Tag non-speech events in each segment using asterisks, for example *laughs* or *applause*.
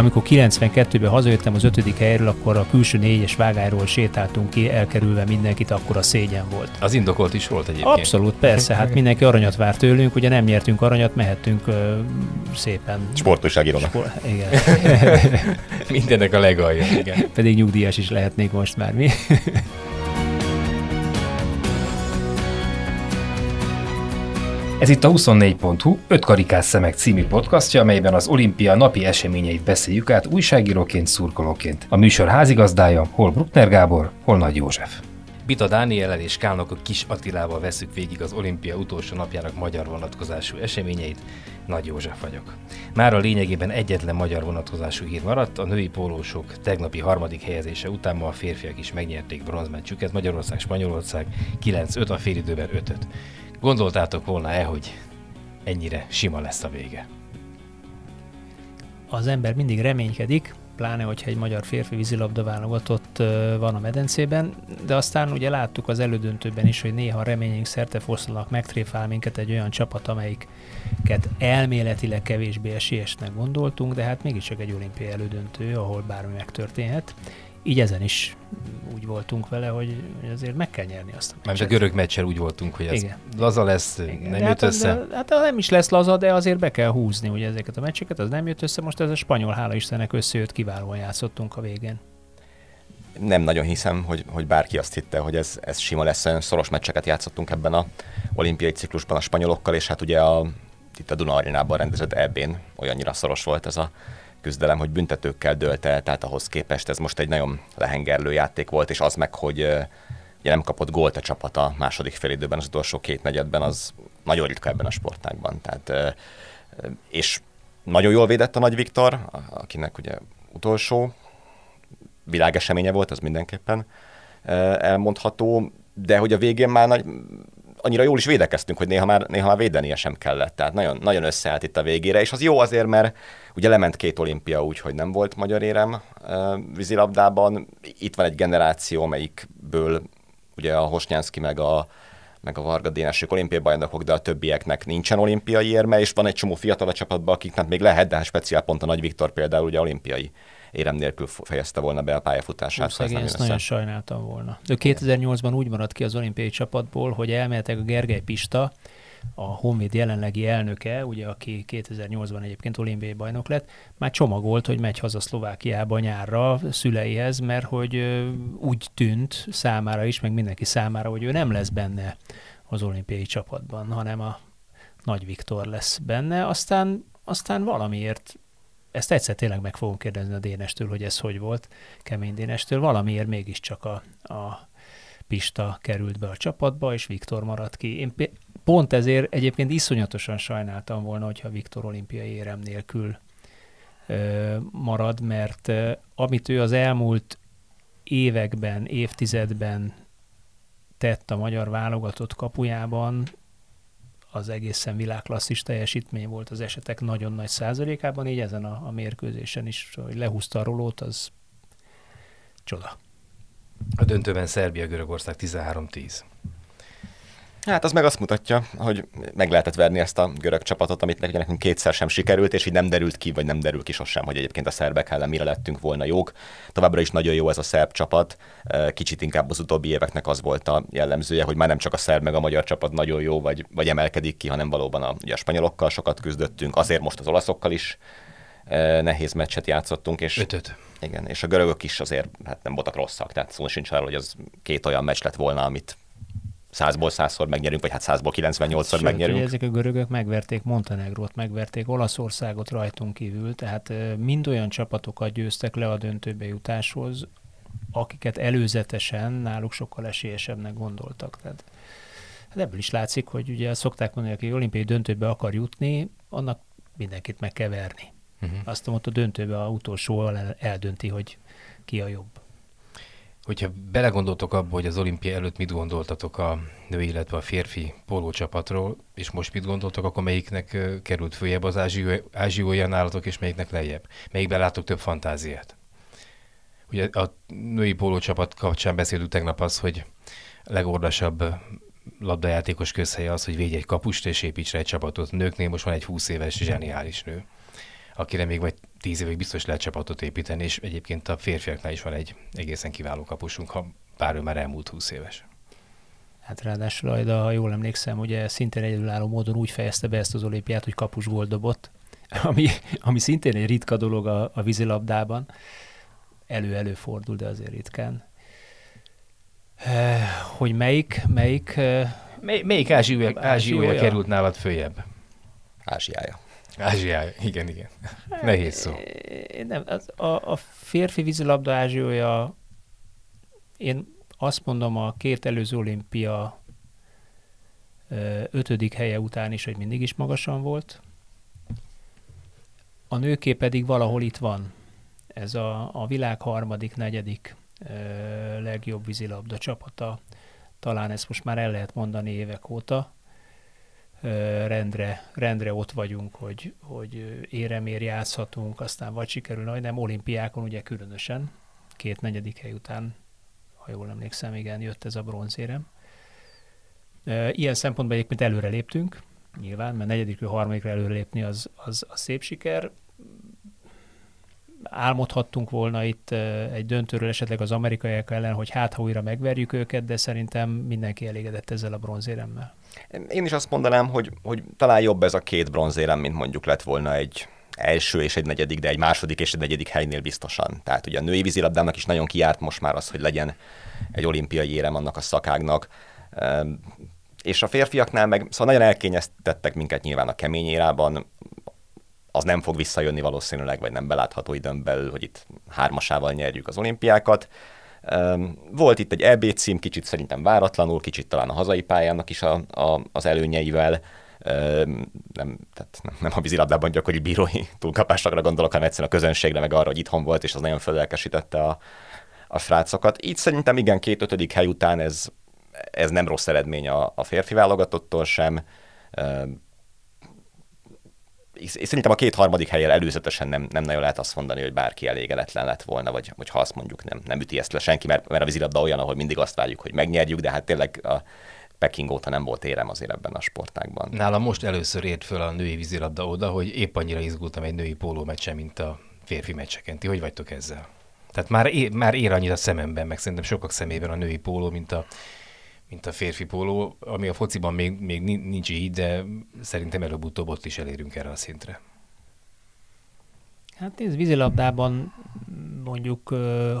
amikor 92-ben hazajöttem az ötödik helyről, akkor a külső négyes vágáról sétáltunk ki, elkerülve mindenkit, akkor a szégyen volt. Az indokolt is volt egyébként. Abszolút, persze, hát mindenki aranyat vár tőlünk, ugye nem nyertünk aranyat, mehettünk uh, szépen. Sportújságírónak. Sport, igen. *laughs* Mindennek a legalja, igen. Pedig nyugdíjas is lehetnék most már mi. Ez itt a 24.hu 5 karikás szemek című podcastja, amelyben az olimpia napi eseményeit beszéljük át újságíróként, szurkolóként. A műsor házigazdája hol Bruckner Gábor, hol Nagy József. Bita Dániellel és Kálnok a Kis Attilával veszük végig az olimpia utolsó napjának magyar vonatkozású eseményeit. Nagy József vagyok. Már a lényegében egyetlen magyar vonatkozású hír maradt, a női pólósok tegnapi harmadik helyezése után ma a férfiak is megnyerték bronzmeccsüket, Magyarország-Spanyolország 9-5, a félidőben 5 Gondoltátok volna-e, hogy ennyire sima lesz a vége? Az ember mindig reménykedik, pláne, hogyha egy magyar férfi vízilabda válogatott van a medencében, de aztán ugye láttuk az elődöntőben is, hogy néha reményünk szerte foszlanak, megtréfál minket egy olyan csapat, amelyiket elméletileg kevésbé esélyesnek gondoltunk, de hát mégiscsak egy olimpiai elődöntő, ahol bármi megtörténhet így ezen is úgy voltunk vele, hogy, azért meg kell nyerni azt a meccset. Mert a görög meccsel úgy voltunk, hogy ez Igen. laza lesz, Igen. nem de jött hát össze. De, hát nem is lesz laza, de azért be kell húzni ugye ezeket a meccseket, az nem jött össze, most ez a spanyol, hála Istennek összejött, kiválóan játszottunk a végén. Nem nagyon hiszem, hogy, hogy bárki azt hitte, hogy ez, ez sima lesz, olyan szoros meccseket játszottunk ebben a olimpiai ciklusban a spanyolokkal, és hát ugye a, itt a Duna Arénában rendezett ebben olyannyira szoros volt ez a küzdelem, hogy büntetőkkel dölt el, tehát ahhoz képest ez most egy nagyon lehengerlő játék volt, és az meg, hogy ugye nem kapott gólt a csapat a második félidőben, az utolsó két negyedben, az nagyon ritka ebben a sportágban. Tehát, és nagyon jól védett a Nagy Viktor, akinek ugye utolsó világeseménye volt, az mindenképpen elmondható, de hogy a végén már nagy, annyira jól is védekeztünk, hogy néha már, néha már védenie sem kellett. Tehát nagyon, nagyon összeállt itt a végére, és az jó azért, mert ugye lement két olimpia úgy, hogy nem volt magyar érem vízilabdában. Itt van egy generáció, amelyikből ugye a Hosnyánszki meg a, meg a Varga Dénesük olimpiai bajnokok, de a többieknek nincsen olimpiai érme, és van egy csomó fiatal a csapatban, akiknek még lehet, de hát speciál pont a Nagy Viktor például ugye olimpiai érem nélkül fejezte volna be a pályafutását. Hú, ezt nagyon sajnáltam volna. Ő 2008-ban úgy maradt ki az olimpiai csapatból, hogy elméletek a Gergely Pista, a Honvéd jelenlegi elnöke, ugye, aki 2008-ban egyébként olimpiai bajnok lett, már csomagolt, hogy megy haza Szlovákiába nyárra szüleihez, mert hogy úgy tűnt számára is, meg mindenki számára, hogy ő nem lesz benne az olimpiai csapatban, hanem a Nagy Viktor lesz benne. Aztán, aztán valamiért ezt egyszer tényleg meg fogom kérdezni a Dénestől, hogy ez hogy volt, Kemény Dénestől, valamiért mégiscsak a, a Pista került be a csapatba, és Viktor maradt ki. Én pont ezért egyébként iszonyatosan sajnáltam volna, hogyha Viktor olimpiai érem nélkül ö, marad, mert ö, amit ő az elmúlt években, évtizedben tett a magyar válogatott kapujában, az egészen világklasszis teljesítmény volt az esetek nagyon nagy százalékában, így ezen a, a mérkőzésen is, hogy lehúzta a rolót, az csoda. A döntőben Szerbia-Görögország 13-10. Hát az meg azt mutatja, hogy meg lehetett verni ezt a görög csapatot, amit ugye nekünk kétszer sem sikerült, és így nem derült ki, vagy nem derül ki sosem, hogy egyébként a szerbek ellen mire lettünk volna jók. Továbbra is nagyon jó ez a szerb csapat. Kicsit inkább az utóbbi éveknek az volt a jellemzője, hogy már nem csak a szerb meg a magyar csapat nagyon jó, vagy, vagy emelkedik ki, hanem valóban a, ugye a spanyolokkal sokat küzdöttünk, azért most az olaszokkal is nehéz meccset játszottunk. És, Ötöt. Igen, és a görögök is azért hát nem voltak rosszak, tehát szó sincs arról, hogy az két olyan meccs lett volna, amit százból százszor megnyerünk, vagy hát százból 98-szor Sőt, megnyerünk. ezek a görögök megverték Montenegrót, megverték Olaszországot rajtunk kívül, tehát mind olyan csapatokat győztek le a döntőbe jutáshoz, akiket előzetesen náluk sokkal esélyesebbnek gondoltak. Tehát hát ebből is látszik, hogy ugye szokták mondani, aki olimpiai döntőbe akar jutni, annak mindenkit meg kell verni. Uh-huh. Azt mondta, a döntőbe a utolsó eldönti, hogy ki a jobb. Hogyha belegondoltok abba, hogy az olimpia előtt mit gondoltatok a női, illetve a férfi pólócsapatról, és most mit gondoltok, akkor melyiknek került följebb az ázsiója nálatok, és melyiknek lejjebb? Melyikben látok több fantáziát? Ugye a női pólócsapat kapcsán beszéltünk tegnap az, hogy legordasabb labdajátékos közhelye az, hogy védj egy kapust és építs egy csapatot. Nőknél most van egy 20 éves zseniális nő, akire még vagy tíz évig biztos lehet csapatot építeni, és egyébként a férfiaknál is van egy egészen kiváló kapusunk, ha bár ő már elmúlt 20 éves. Hát ráadásul Ajda, ha jól emlékszem, ugye szintén egyedülálló módon úgy fejezte be ezt az olimpiát, hogy kapus gólt dobott, *laughs* ami, ami szintén egy ritka dolog a, a vízilabdában. Elő-elő fordul, de azért ritkán. Hogy melyik, melyik... Mely, melyik ázsiója, ázsiója került nálad följebb? Ázsiája. Ázsiája, igen, igen. Nehéz szó. Nem, az, a, a férfi vízilabda ázsiója, én azt mondom a két előző olimpia ötödik helye után is, hogy mindig is magasan volt. A nőké pedig valahol itt van. Ez a, a világ harmadik, negyedik legjobb vízilabda csapata. Talán ezt most már el lehet mondani évek óta. Rendre, rendre ott vagyunk, hogy, hogy éremér játszhatunk, aztán vagy sikerül, vagy nem, olimpiákon ugye különösen, két negyedik hely után, ha jól emlékszem, igen, jött ez a bronzérem. Ilyen szempontból egyébként előre léptünk, nyilván, mert negyedikről, harmadikra előre lépni az, az, az szép siker álmodhattunk volna itt egy döntőről esetleg az amerikaiak ellen, hogy hát ha újra megverjük őket, de szerintem mindenki elégedett ezzel a bronzéremmel. Én is azt mondanám, hogy, hogy talán jobb ez a két bronzérem, mint mondjuk lett volna egy első és egy negyedik, de egy második és egy negyedik helynél biztosan. Tehát ugye a női vízilabdának is nagyon kiárt most már az, hogy legyen egy olimpiai érem annak a szakágnak. És a férfiaknál meg, szóval nagyon elkényeztettek minket nyilván a kemény érában, az nem fog visszajönni valószínűleg, vagy nem belátható időn belül, hogy itt hármasával nyerjük az olimpiákat. Volt itt egy EB cím, kicsit szerintem váratlanul, kicsit talán a hazai pályának is a, a, az előnyeivel, nem, tehát nem a vízilabdában gyakori bírói túlkapásokra gondolok, hanem egyszerűen a közönségre, meg arra, hogy itthon volt, és az nagyon fölelkesítette a, a srácokat. Így szerintem igen, két ötödik hely után ez, ez nem rossz eredmény a, a férfi válogatottól sem szerintem a két harmadik helyen előzetesen nem, nem nagyon lehet azt mondani, hogy bárki elégedetlen lett volna, vagy, vagy ha azt mondjuk nem, nem üti ezt le senki, mert, mert a vízilabda olyan, ahol mindig azt várjuk, hogy megnyerjük, de hát tényleg a Peking óta nem volt érem azért ebben a sportágban. Nálam most először ért föl a női vízilabda oda, hogy épp annyira izgultam egy női póló meccsen, mint a férfi meccseken. Ti hogy vagytok ezzel? Tehát már, ér, már ér annyit a szememben, meg szerintem sokak szemében a női póló, mint a mint a férfi póló, ami a fociban még, még nincs így, de szerintem előbb-utóbb ott is elérünk erre a szintre. Hát nézd, vízilabdában mondjuk,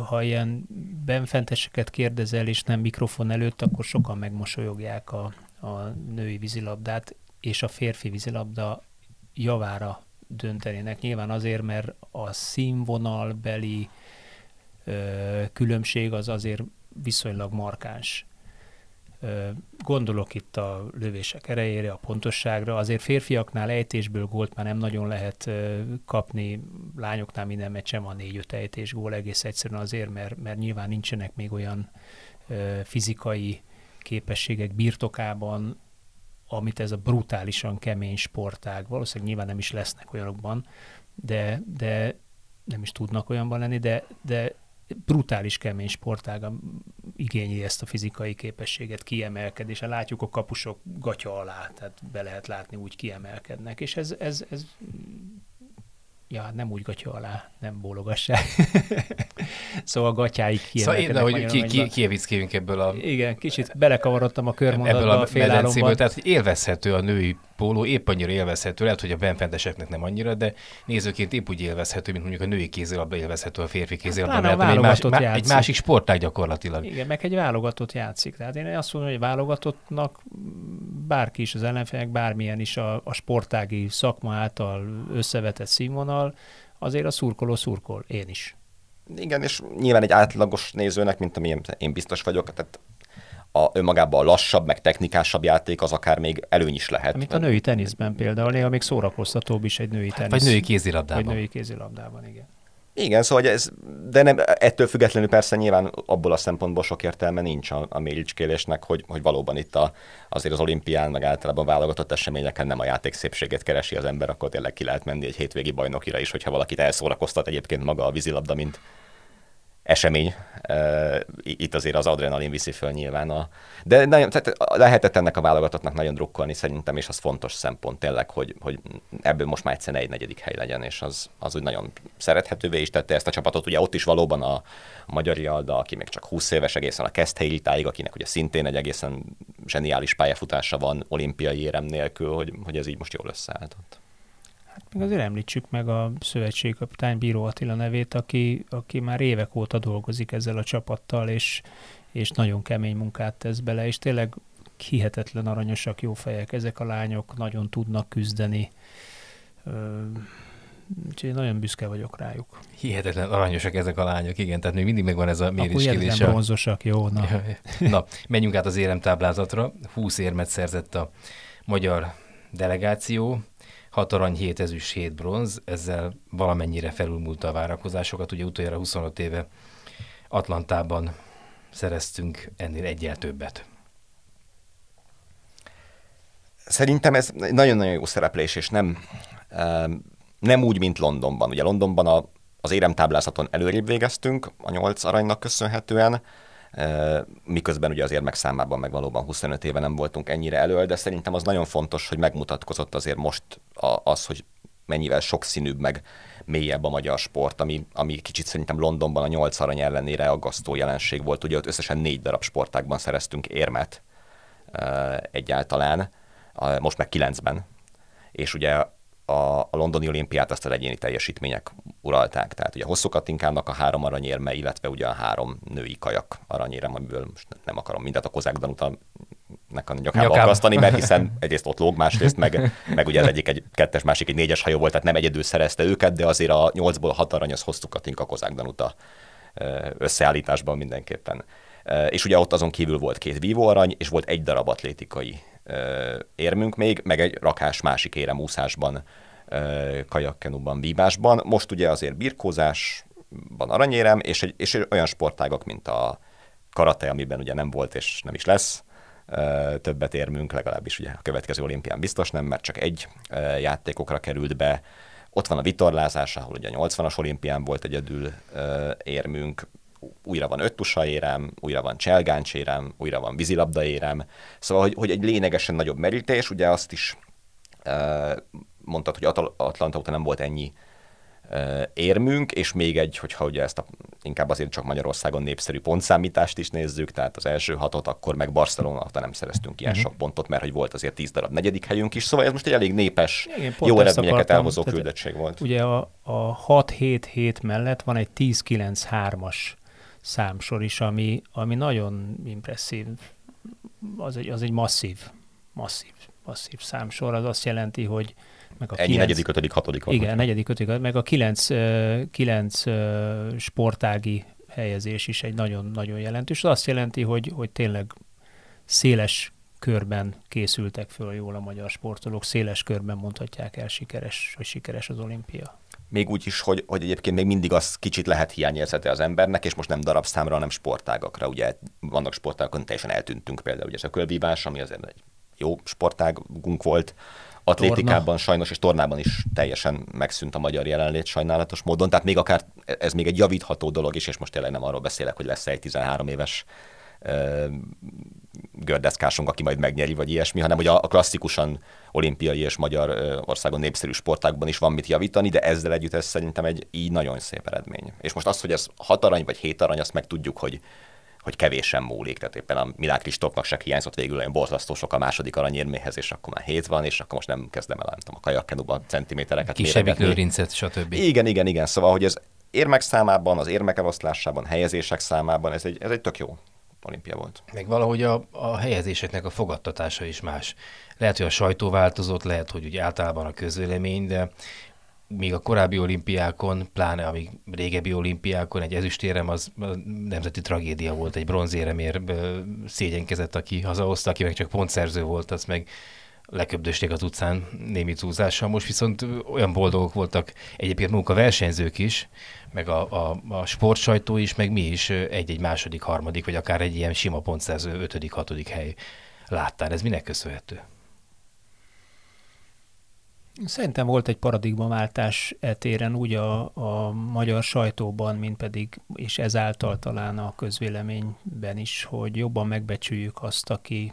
ha ilyen benfenteseket kérdezel, és nem mikrofon előtt, akkor sokan megmosolyogják a, a női vízilabdát, és a férfi vízilabda javára döntenének. Nyilván azért, mert a színvonalbeli különbség az azért viszonylag markáns. Gondolok itt a lövések erejére, a pontosságra. Azért férfiaknál ejtésből gólt már nem nagyon lehet kapni, lányoknál minden meccsen van négy-öt ejtés gól, egész egyszerűen azért, mert, mert nyilván nincsenek még olyan fizikai képességek birtokában, amit ez a brutálisan kemény sportág, valószínűleg nyilván nem is lesznek olyanokban, de, de nem is tudnak olyanban lenni, de, de brutális kemény sportága igényli ezt a fizikai képességet, kiemelkedése. Látjuk a kapusok gatya alá, tehát be lehet látni, úgy kiemelkednek, és ez, ez, ez Ja, hát nem úgy gatya alá, nem bólogassák. *laughs* szóval gatyáig kiemelkednek. Szóval én, hogy ki, ki, ebből a... Igen, kicsit belekavarodtam a körmondatba ebből a, a félállomban. Tehát élvezhető a női póló, épp annyira élvezhető, lehet, hogy a benfenteseknek nem annyira, de nézőként épp úgy élvezhető, mint mondjuk a női kézilabda élvezhető a férfi kézilabda, hát, mert egy, más, má, egy másik sportág gyakorlatilag. Igen, meg egy válogatott játszik. Tehát én azt mondom, hogy válogatottnak bárki is az ellenfélnek, bármilyen is a, a sportági szakma által összevetett színvonal, azért a szurkoló szurkol, én is. Igen, és nyilván egy átlagos nézőnek, mint amilyen én biztos vagyok, tehát a, önmagában a lassabb, meg technikásabb játék az akár még előny is lehet. Mint a női teniszben például, néha még szórakoztatóbb is egy női tenisz. Vagy női kézilabdában. Vagy női kézilabdában, igen. Igen, szóval ez, de nem, ettől függetlenül persze nyilván abból a szempontból sok értelme nincs a, a méricskélésnek, hogy, hogy valóban itt a, azért az olimpián, meg általában válogatott eseményeken nem a játék szépséget keresi az ember, akkor tényleg ki lehet menni egy hétvégi bajnokira is, hogyha valakit elszórakoztat egyébként maga a vízilabda, mint esemény. Itt azért az adrenalin viszi föl nyilván. A... De nagyon, tehát lehetett ennek a válogatottnak nagyon drukkolni szerintem, és az fontos szempont tényleg, hogy, hogy ebből most már egyszerűen egy negyedik hely legyen, és az, az úgy nagyon szerethetővé is tette ezt a csapatot. Ugye ott is valóban a, Magyar Jalda, aki még csak 20 éves egészen a Keszthelyi akinek ugye szintén egy egészen zseniális pályafutása van olimpiai érem nélkül, hogy, hogy ez így most jól összeállt Hát még azért említsük meg a szövetségkapitány Bíró Attila nevét, aki, aki már évek óta dolgozik ezzel a csapattal, és, és nagyon kemény munkát tesz bele, és tényleg hihetetlen aranyosak, jó fejek ezek a lányok, nagyon tudnak küzdeni. Úgyhogy nagyon büszke vagyok rájuk. Hihetetlen aranyosak ezek a lányok, igen, tehát még mindig megvan ez a méréskérdés. Akkor bronzosak, jó, na. na, menjünk át az éremtáblázatra. 20 érmet szerzett a magyar delegáció, 6 arany, 7 ezüst, 7 bronz, ezzel valamennyire felülmúlta a várakozásokat. Ugye utoljára 25 éve Atlantában szereztünk ennél egyel többet. Szerintem ez nagyon-nagyon jó szereplés, és nem, nem úgy, mint Londonban. Ugye Londonban a, az éremtáblázaton előrébb végeztünk a nyolc aranynak köszönhetően, miközben ugye az érmek számában meg valóban 25 éve nem voltunk ennyire elő, de szerintem az nagyon fontos, hogy megmutatkozott azért most az, hogy mennyivel sokszínűbb, meg mélyebb a magyar sport, ami, ami kicsit szerintem Londonban a nyolc arany ellenére aggasztó jelenség volt. Ugye ott összesen négy darab sportákban szereztünk érmet egyáltalán, most meg kilencben. És ugye a, a londoni olimpiát azt az egyéni teljesítmények uralták. Tehát ugye hosszú katinkának a három aranyérme, illetve ugye a három női kajak aranyérem, amiből most nem akarom mindent a kozák Danuta nek a nyakába, nyakába. akasztani, mert hiszen *laughs* egyrészt ott lóg, másrészt meg, meg ugye az egyik egy kettes, másik egy négyes hajó volt, tehát nem egyedül szerezte őket, de azért a nyolcból hat arany az hosszú katinka kozák Danuta összeállításban mindenképpen. És ugye ott azon kívül volt két vívóarany, és volt egy darab atlétikai érmünk még, meg egy rakás másik éremúszásban, kajakkenuban, vívásban. Most ugye azért birkózásban aranyérem, és, egy, és olyan sportágok, mint a karate, amiben ugye nem volt és nem is lesz, többet érmünk, legalábbis ugye a következő olimpián biztos nem, mert csak egy játékokra került be. Ott van a vitorlázás, ahol ugye a 80-as olimpián volt egyedül érmünk, újra van öttusa érem, újra van cselgáncs érem, újra van vízilabda érem. Szóval, hogy, hogy egy lényegesen nagyobb merítés, ugye azt is mondtad, hogy Atlanta óta nem volt ennyi érmünk, és még egy, hogyha ugye ezt a, inkább azért csak Magyarországon népszerű pontszámítást is nézzük, tehát az első hatot, akkor meg Barcelona óta nem szereztünk ilyen uh-huh. sok pontot, mert hogy volt azért tíz darab negyedik helyünk is, szóval ez most egy elég népes, Igen, jó eredményeket elhozó küldettség volt. Ugye a, a 6-7-7 mellett van egy 10-9-3-as számsor is, ami, ami nagyon impresszív. Az egy, az egy masszív, masszív, masszív számsor. Az azt jelenti, hogy meg a Ennyi kilenc, negyedik, ötödik, hatodik van. Igen, negyedik, ötödik, meg a kilenc, kilenc sportági helyezés is egy nagyon-nagyon jelentős. Az azt jelenti, hogy, hogy tényleg széles körben készültek föl jól a magyar sportolók, széles körben mondhatják el sikeres, hogy sikeres az olimpia még úgy is, hogy, hogy egyébként még mindig az kicsit lehet hiányérzete az embernek, és most nem darabszámra, hanem sportágakra. Ugye vannak sportágokon teljesen eltűntünk például, ugye ez a kölvívás, ami azért egy jó sportágunk volt, atlétikában Torna. sajnos, és tornában is teljesen megszűnt a magyar jelenlét sajnálatos módon, tehát még akár ez még egy javítható dolog is, és most tényleg nem arról beszélek, hogy lesz egy 13 éves gördeszkásunk, aki majd megnyeri, vagy ilyesmi, hanem hogy a, klasszikusan olimpiai és magyar országon népszerű sportákban is van mit javítani, de ezzel együtt ez szerintem egy így nagyon szép eredmény. És most az, hogy ez hat arany vagy hét arany, azt meg tudjuk, hogy hogy kevésen múlik. Tehát éppen a Milák Kristófnak se hiányzott végül olyan borzasztó sok a második aranyérméhez, és akkor már hét van, és akkor most nem kezdem el, nem tudom, a kajakkenuba centimétereket Kisebbik lőrincet, stb. Igen, igen, igen. Szóval, hogy ez érmek számában, az érmek eloszlásában, helyezések számában, ez egy, ez egy tök jó olimpia volt. Meg valahogy a, a helyezéseknek a fogadtatása is más. Lehet, hogy a sajtó változott, lehet, hogy úgy általában a közvélemény, de még a korábbi olimpiákon, pláne a még régebbi olimpiákon egy ezüstérem az nemzeti tragédia volt, egy bronzéremért szégyenkezett, aki hazahozta, aki meg csak pontszerző volt, az meg leköbdösték az utcán némi túlzással. Most viszont olyan boldogok voltak egyébként maguk a versenyzők is, meg a, a, a sportsajtó is, meg mi is egy-egy második, harmadik, vagy akár egy ilyen sima pontszerző ötödik, hatodik hely láttál. Ez minek köszönhető? Szerintem volt egy paradigmaváltás etéren úgy a, a magyar sajtóban, mint pedig, és ezáltal talán a közvéleményben is, hogy jobban megbecsüljük azt, aki,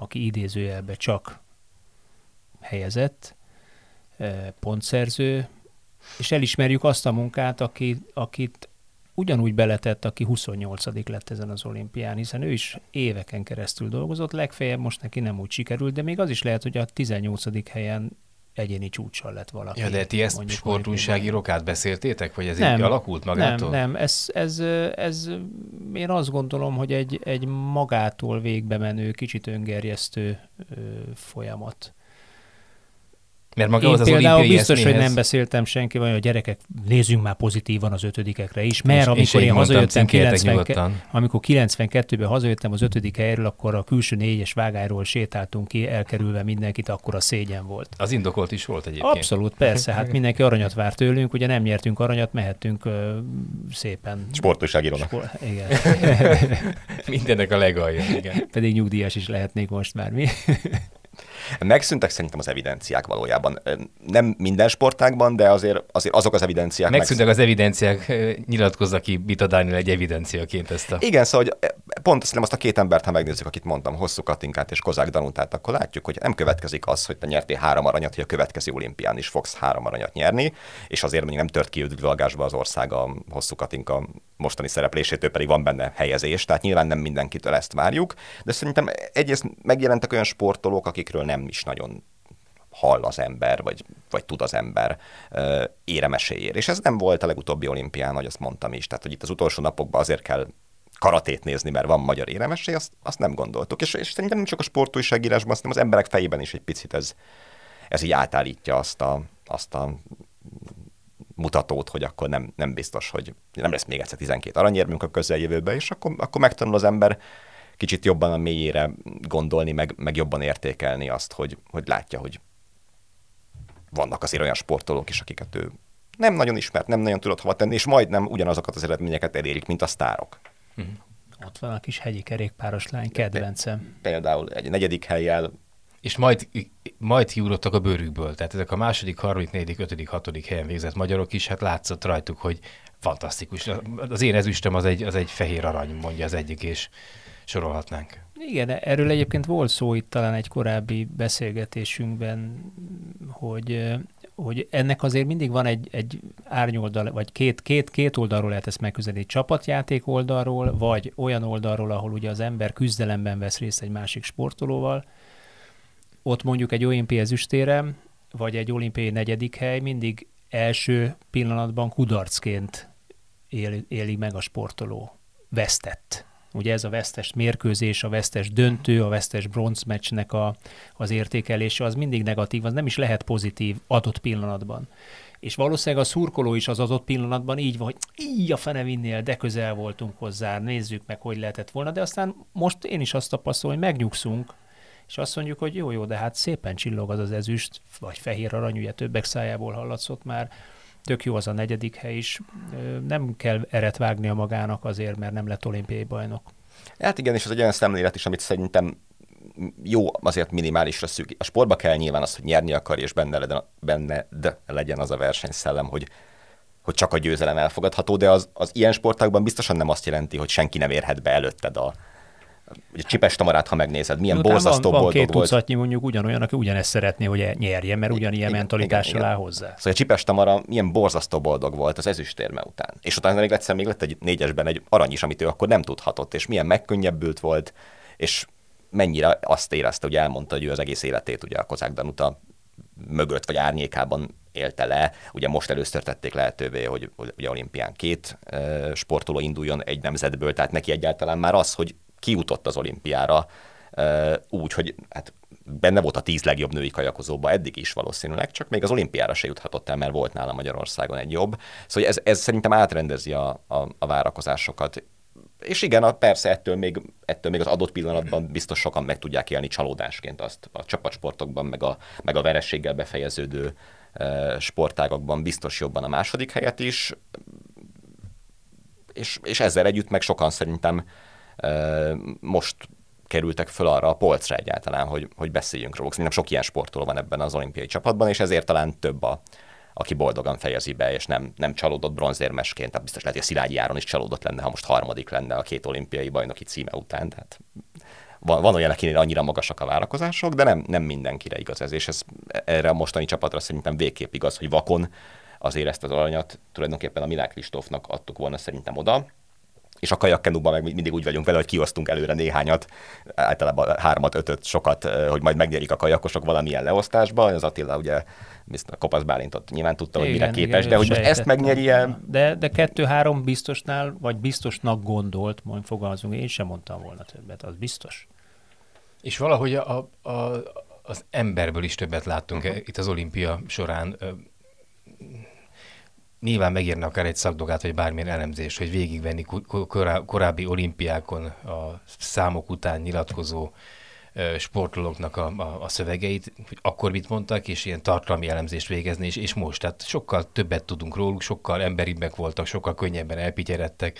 aki idézőjelbe csak helyezett, pontszerző, és elismerjük azt a munkát, aki, akit ugyanúgy beletett, aki 28 lett ezen az olimpián, hiszen ő is éveken keresztül dolgozott, legfeljebb most neki nem úgy sikerült, de még az is lehet, hogy a 18. helyen egyéni csúcssal lett valaki. Ja, de ti ezt sportújságírók átbeszéltétek, vagy ez nem, így alakult magától? Nem, nem, ez, ez, ez, én azt gondolom, hogy egy, egy magától végbe menő, kicsit öngerjesztő folyamat. Mert maga Én az az például biztos, eszméhez... hogy nem beszéltem senki, vagy a gyerekek, nézzünk már pozitívan az ötödikekre is, mert amikor én hazajöttem, 90, amikor 92-ben hazajöttem az ötödik helyről, akkor a külső négyes vágáról sétáltunk ki, elkerülve mindenkit, akkor a szégyen volt. Az indokolt is volt egyébként. Abszolút, persze, hát *laughs* mindenki aranyat vár tőlünk, ugye nem nyertünk aranyat, mehettünk uh, szépen. Sportújságírónak. Sport, igen. *laughs* Mindennek a legalja, igen. Pedig nyugdíjas is lehetnék most már mi. Megszűntek szerintem az evidenciák valójában. Nem minden sportágban, de azért, azért azok az evidenciák. Megszűntek megsz... az evidenciák, nyilatkozza ki Bita Daniel egy evidenciaként ezt a... Igen, szóval hogy pont azt, azt a két embert, ha megnézzük, akit mondtam, Hosszú Katinkát és Kozák Danutát, akkor látjuk, hogy nem következik az, hogy te nyertél három aranyat, hogy a következő olimpián is fogsz három aranyat nyerni, és azért mondjuk nem tört ki üdvölgásba az ország a Hosszú Katinka mostani szereplésétől pedig van benne helyezés, tehát nyilván nem mindenkitől ezt várjuk, de szerintem egyrészt megjelentek olyan sportolók, akikről nem is nagyon hall az ember, vagy, vagy tud az ember éremeséért. És ez nem volt a legutóbbi olimpián, hogy azt mondtam is. Tehát, hogy itt az utolsó napokban azért kell karatét nézni, mert van magyar éremessé, azt, azt nem gondoltuk. És, és szerintem nem csak a sportújságírásban, hanem az emberek fejében is egy picit ez, ez így átállítja azt a, azt a mutatót, hogy akkor nem, nem biztos, hogy nem lesz még egyszer 12 aranyérmünk a közeljövőben, és akkor, akkor megtanul az ember kicsit jobban a mélyére gondolni, meg, meg jobban értékelni azt, hogy, hogy látja, hogy vannak azért olyan sportolók is, akiket ő nem nagyon ismert, nem nagyon tudott hova tenni, és majdnem ugyanazokat az eredményeket elérik, mint a sztárok. Uh-huh. Ott van a kis hegyi kerékpáros lány, kedvencem. Például egy negyedik helyjel és majd, majd kiugrottak a bőrükből. Tehát ezek a második, harmadik, negyedik, ötödik, hatodik helyen végzett magyarok is, hát látszott rajtuk, hogy fantasztikus. Az én ezüstöm az egy, az egy fehér arany, mondja az egyik, és sorolhatnánk. Igen, erről egyébként volt szó itt talán egy korábbi beszélgetésünkben, hogy, hogy ennek azért mindig van egy, egy árnyoldal, vagy két, két, két oldalról lehet ezt megközelíteni, csapatjáték oldalról, vagy olyan oldalról, ahol ugye az ember küzdelemben vesz részt egy másik sportolóval, ott mondjuk egy olimpiai ezüstérem, vagy egy olimpiai negyedik hely mindig első pillanatban kudarcként él, éli meg a sportoló. Vesztett. Ugye ez a vesztes mérkőzés, a vesztes döntő, a vesztes bronzmeccsnek a, az értékelése, az mindig negatív, az nem is lehet pozitív adott pillanatban. És valószínűleg a szurkoló is az adott pillanatban így van, hogy így a fene vinnél, de közel voltunk hozzá, nézzük meg, hogy lehetett volna, de aztán most én is azt tapasztalom, hogy megnyugszunk, és azt mondjuk, hogy jó, jó, de hát szépen csillog az az ezüst, vagy fehér arany, ugye többek szájából hallatszott már, tök jó az a negyedik hely is. Nem kell eret a magának azért, mert nem lett olimpiai bajnok. Hát igen, és ez egy olyan szemlélet is, amit szerintem jó azért minimálisra szűk. A sportba kell nyilván az, hogy nyerni akar, és benne legyen, benne de legyen az a versenyszellem, hogy, hogy csak a győzelem elfogadható, de az, az ilyen sportákban biztosan nem azt jelenti, hogy senki nem érhet be előtted a, Ugye Csipes Tamarát, ha megnézed, milyen borzasztó van, van két volt. tucatnyi mondjuk ugyanolyan, aki ugyanezt szeretné, hogy nyerjen, mert ugyanilyen igen, mentalitással igen, áll hozzá. Szóval a Csipes Tamara milyen borzasztó boldog volt az ezüstérme után. És utána még egyszer még lett egy négyesben egy arany is, amit ő akkor nem tudhatott, és milyen megkönnyebbült volt, és mennyire azt érezte, hogy elmondta, hogy ő az egész életét ugye a Kozák Danuta mögött vagy árnyékában élte le. Ugye most először tették lehetővé, hogy ugye olimpián két sportoló induljon egy nemzetből, tehát neki egyáltalán már az, hogy kiutott az olimpiára úgy, hogy hát benne volt a tíz legjobb női kajakozóba eddig is valószínűleg, csak még az olimpiára se juthatott el, mert volt nála Magyarországon egy jobb. Szóval ez, ez szerintem átrendezi a, a, a várakozásokat. És igen, persze ettől még, ettől még az adott pillanatban biztos sokan meg tudják élni csalódásként azt a csapatsportokban, meg a, meg a verességgel befejeződő sportágokban biztos jobban a második helyet is, és, és ezzel együtt meg sokan szerintem most kerültek föl arra a polcra egyáltalán, hogy, hogy beszéljünk róluk. Szerintem sok ilyen sportoló van ebben az olimpiai csapatban, és ezért talán több a, aki boldogan fejezi be, és nem, nem csalódott bronzérmesként, tehát biztos lehet, hogy a Szilágyi Áron is csalódott lenne, ha most harmadik lenne a két olimpiai bajnoki címe után. Tehát van, van olyan, akinél annyira magasak a várakozások, de nem, nem mindenkire igaz ez, és ez erre a mostani csapatra szerintem végképp igaz, hogy vakon azért ezt az aranyat tulajdonképpen a Milák Kristófnak adtuk volna szerintem oda, és a kajakkenúban meg mindig úgy vagyunk vele, hogy kiosztunk előre néhányat, általában hármat, ötöt, sokat, hogy majd megnyerik a kajakosok valamilyen leosztásba. Az Attila ugye a Kopasz Bálintot nyilván tudta, hogy igen, mire képes, igen, de hogy most ezt megnyeri -e... De, de kettő-három biztosnál, vagy biztosnak gondolt, majd fogalmazunk, én sem mondtam volna többet, az biztos. És valahogy a, a, az emberből is többet láttunk uh-huh. itt az olimpia során nyilván megérne akár egy szakdogát, vagy bármilyen elemzés, hogy végigvenni korábbi olimpiákon a számok után nyilatkozó sportolóknak a, a, a szövegeit, hogy akkor mit mondtak, és ilyen tartalmi elemzést végezni, és, és most. Tehát sokkal többet tudunk róluk, sokkal emberibbek voltak, sokkal könnyebben elpityeredtek,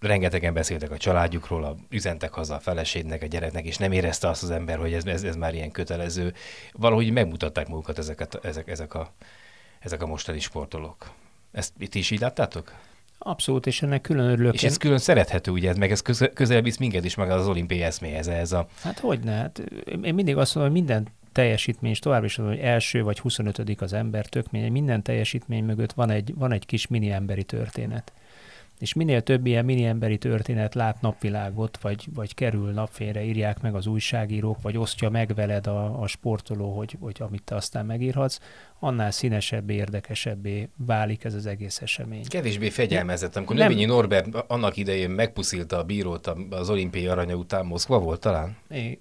rengetegen beszéltek a családjukról, a, üzentek haza a feleségnek, a gyereknek, és nem érezte azt az ember, hogy ez, ez, ez már ilyen kötelező. Valahogy megmutatták magukat ezeket, ezek, ezek a ezek a mostani sportolók. Ezt itt is így láttátok? Abszolút, és ennek külön örülök. És ez külön szerethető, ugye, meg ez közel, közel visz minket is meg az olimpiai eszméhez. Ez a... Hát hogy ne? Hát én mindig azt mondom, hogy minden teljesítmény, és tovább is mondom, hogy első vagy 25 az ember, tök minden teljesítmény mögött van egy, van egy kis mini emberi történet és minél több ilyen mini emberi történet lát napvilágot, vagy, vagy kerül napfényre, írják meg az újságírók, vagy osztja meg veled a, a sportoló, hogy, hogy amit te aztán megírhatsz, annál színesebbé, érdekesebbé válik ez az egész esemény. Kevésbé fegyelmezett. Amikor Növényi Norbert annak idején megpuszilta a bírót az olimpiai aranya után, Moszkva volt talán? É,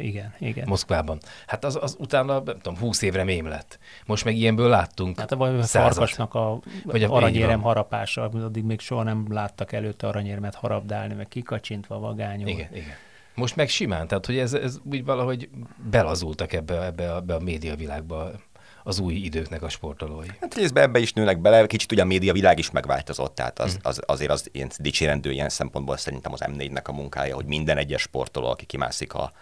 igen, igen. Moszkvában. Hát az, az utána, nem tudom, húsz évre mém lett. Most meg ilyenből láttunk Hát a farkasnak a, vagy a aranyérem harapása, addig még soha nem láttak előtte aranyérmet harabdálni, meg kikacsintva vagányol. Igen, igen. Most meg simán, tehát hogy ez, ez úgy valahogy belazultak ebbe, ebbe, a, ebbe a médiavilágba az új időknek a sportolói. Hát részben ebbe is nőnek bele, kicsit ugye a média világ is megváltozott, tehát az, mhm. az, azért az ilyen dicsérendő ilyen szempontból szerintem az M4-nek a munkája, hogy minden egyes sportoló, aki kimászik a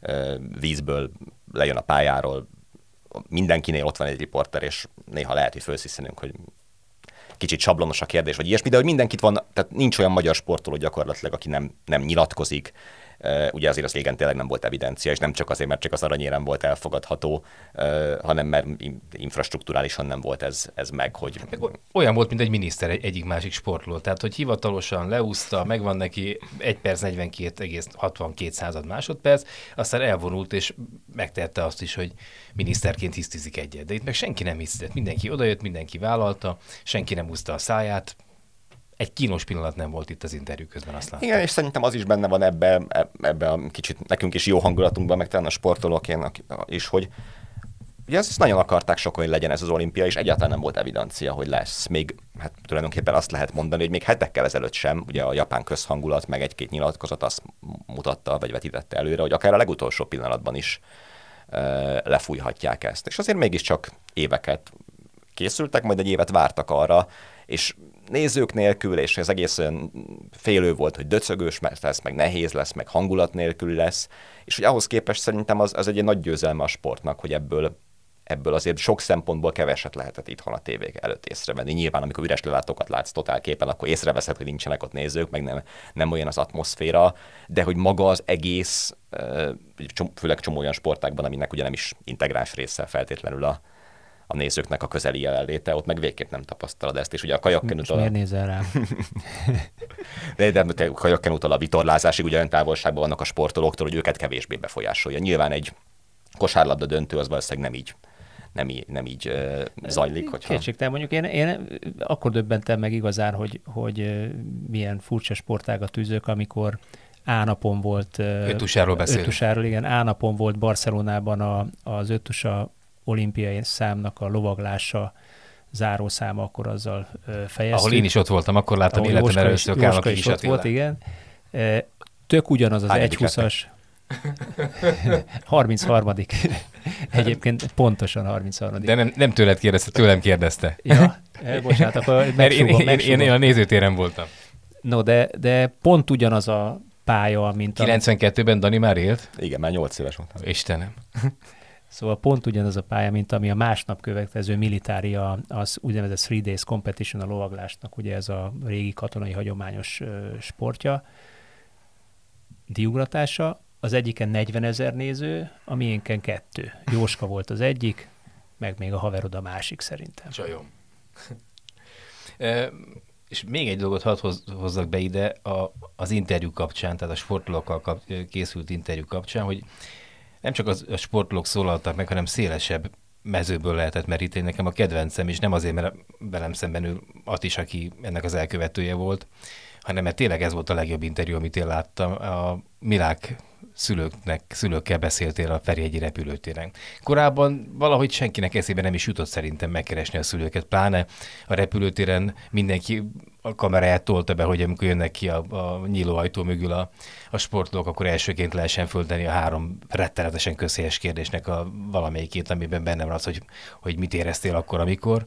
ö, vízből, lejön a pályáról, mindenkinél ott van egy riporter, és néha lehet, hogy felszíszenünk, hogy kicsit sablonos a kérdés, vagy ilyesmi, de hogy mindenkit van, tehát nincs olyan magyar sportoló gyakorlatilag, aki nem, nem nyilatkozik, Ugye azért az régen tényleg nem volt evidencia, és nem csak azért, mert csak az aranyérem volt elfogadható, hanem mert infrastruktúrálisan nem volt ez, ez meg, hogy... Olyan volt, mint egy miniszter egy, egyik másik sportoló. Tehát, hogy hivatalosan leúszta, megvan neki 1 perc 42,62 század másodperc, aztán elvonult, és megtette azt is, hogy miniszterként hisztizik egyet. De itt meg senki nem hisztett. Mindenki odajött, mindenki vállalta, senki nem úszta a száját, egy kínos pillanat nem volt itt az interjú közben, azt láttam. Igen, és szerintem az is benne van ebbe, ebbe a kicsit nekünk is jó hangulatunkban, meg talán a sportolóként is, hogy ugye ezt nagyon akarták sokan, hogy legyen ez az olimpia, és egyáltalán nem volt evidencia, hogy lesz. Még hát tulajdonképpen azt lehet mondani, hogy még hetekkel ezelőtt sem, ugye a japán közhangulat, meg egy-két nyilatkozat azt mutatta, vagy vetítette előre, hogy akár a legutolsó pillanatban is e, lefújhatják ezt. És azért mégiscsak éveket készültek, majd egy évet vártak arra, és nézők nélkül, és ez egész olyan félő volt, hogy döcögős lesz, meg nehéz lesz, meg hangulat nélkül lesz, és hogy ahhoz képest szerintem az, az egy nagy győzelme a sportnak, hogy ebből ebből azért sok szempontból keveset lehetett itthon a tévék előtt észrevenni. Nyilván, amikor üres lelátókat látsz totál képen, akkor észreveszed, hogy nincsenek ott nézők, meg nem, nem olyan az atmoszféra, de hogy maga az egész, főleg csomó olyan sportákban, aminek ugye nem is integráns része feltétlenül a, a nézőknek a közeli jelenléte, ott meg végképp nem tapasztalod ezt, és ugye a kajakkenútól... Miért nézel rám? *laughs* de, de, de a kajakkenútól a vitorlázásig ugye olyan távolságban vannak a sportolóktól, hogy őket kevésbé befolyásolja. Nyilván egy kosárlabda döntő az valószínűleg nem így nem így, nem így uh, zajlik. Hogyha... Kétségtelen mondjuk én, én akkor döbbentem meg igazán, hogy, hogy milyen furcsa sportágat tűzök, amikor A napon volt... Ötusáról beszélünk. Ötusáról, igen. A napon volt Barcelonában a, az ötusa olimpiai számnak a lovaglása zárószáma, akkor azzal fejeztük. Ahol én is ott voltam, akkor láttam életem Jóska először is, Jóska is ott volt, igen. Tök ugyanaz az 1.20-as, 33. *laughs* Egyébként pontosan 33. De nem, nem tőled kérdezte, tőlem kérdezte. Ja, bocsánat, akkor megsugom, én, én, én, én a nézőtéren voltam. No, de, de pont ugyanaz a pálya, mint a... 92-ben Dani már élt? Igen, már 8 éves volt. Istenem. Szóval pont ugyanaz a pálya, mint ami a másnap következő militária, az úgynevezett Three Days Competition a lovaglásnak, ugye ez a régi katonai hagyományos sportja, diugratása, az egyiken 40 ezer néző, a miénken kettő. Jóska volt az egyik, meg még a haverod a másik szerintem. Csajom. *laughs* e, és még egy dolgot hadd hozzak be ide a, az interjú kapcsán, tehát a sportolókkal kap, készült interjú kapcsán, hogy nem csak az, a sportolók szólaltak meg, hanem szélesebb mezőből lehetett meríteni. Nekem a kedvencem, és nem azért, mert velem szemben ő Atis, aki ennek az elkövetője volt, hanem mert tényleg ez volt a legjobb interjú, amit én láttam. A Milák szülőknek, szülőkkel beszéltél a Ferihegyi repülőtéren. Korábban valahogy senkinek eszébe nem is jutott szerintem megkeresni a szülőket, pláne a repülőtéren mindenki a kameráját tolta be, hogy amikor jönnek ki a, a nyíló ajtó mögül a, a sportolók, akkor elsőként lehessen földeni a három rettenetesen közhelyes kérdésnek a valamelyikét, amiben benne van az, hogy, hogy mit éreztél akkor, amikor.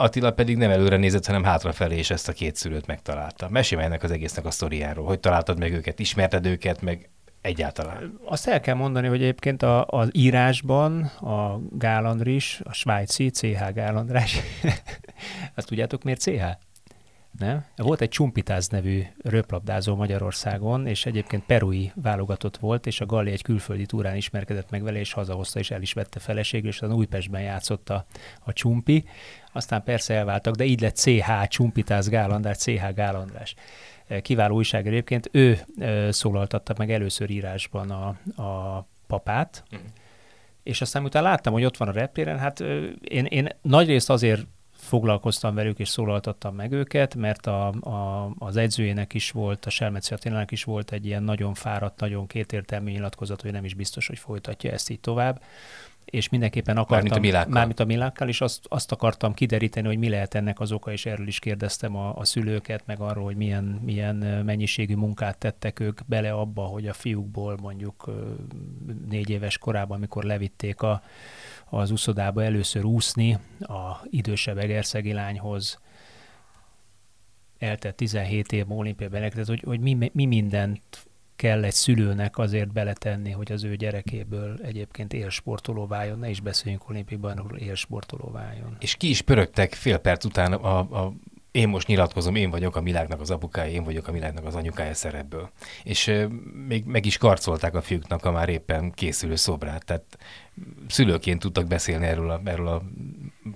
Attila pedig nem előre nézett, hanem hátrafelé, és ezt a két szülőt megtalálta. Mesélj ennek az egésznek a sztoriáról, hogy találtad meg őket, ismerted őket, meg egyáltalán. Azt el kell mondani, hogy egyébként a, az írásban a Gálandris, a svájci CH Gálandrás, *laughs* azt tudjátok miért CH? Nem? Volt egy Csumpitáz nevű röplabdázó Magyarországon, és egyébként perui válogatott volt, és a Galli egy külföldi túrán ismerkedett meg vele, és hazahozta, és el is vette feleségül, és az Újpestben játszott a, a Csumpi. Aztán persze elváltak, de így lett CH Csumpitáz Gálandrás, CH Gálandrás kiváló újság egyébként, ő szólaltatta meg először írásban a, a papát, uh-huh. és aztán utána láttam, hogy ott van a reptéren, hát én, én nagyrészt azért foglalkoztam velük és szólaltattam meg őket, mert a, a, az edzőjének is volt, a Selmeci Attilának is volt egy ilyen nagyon fáradt, nagyon kétértelmű nyilatkozat, hogy nem is biztos, hogy folytatja ezt így tovább és mindenképpen akartam, mármint a Milákkal, mármint a Milákkal és azt, azt akartam kideríteni, hogy mi lehet ennek az oka, és erről is kérdeztem a, a szülőket, meg arról, hogy milyen, milyen mennyiségű munkát tettek ők bele abba, hogy a fiúkból mondjuk négy éves korában, amikor levitték a, az úszodába először úszni a idősebb egerszegi lányhoz, eltett 17 év olimpiai tehát hogy, hogy mi, mi mindent kell egy szülőnek azért beletenni, hogy az ő gyerekéből egyébként élsportoló váljon, ne is beszéljünk olimpiai bajnokról, élsportoló váljon. És ki is pörögtek fél perc után a, a én most nyilatkozom, én vagyok a világnak az apukája, én vagyok a világnak az anyukája szerepből. És még meg is karcolták a fiúknak a már éppen készülő szobrát. Tehát szülőként tudtak beszélni erről a, erről a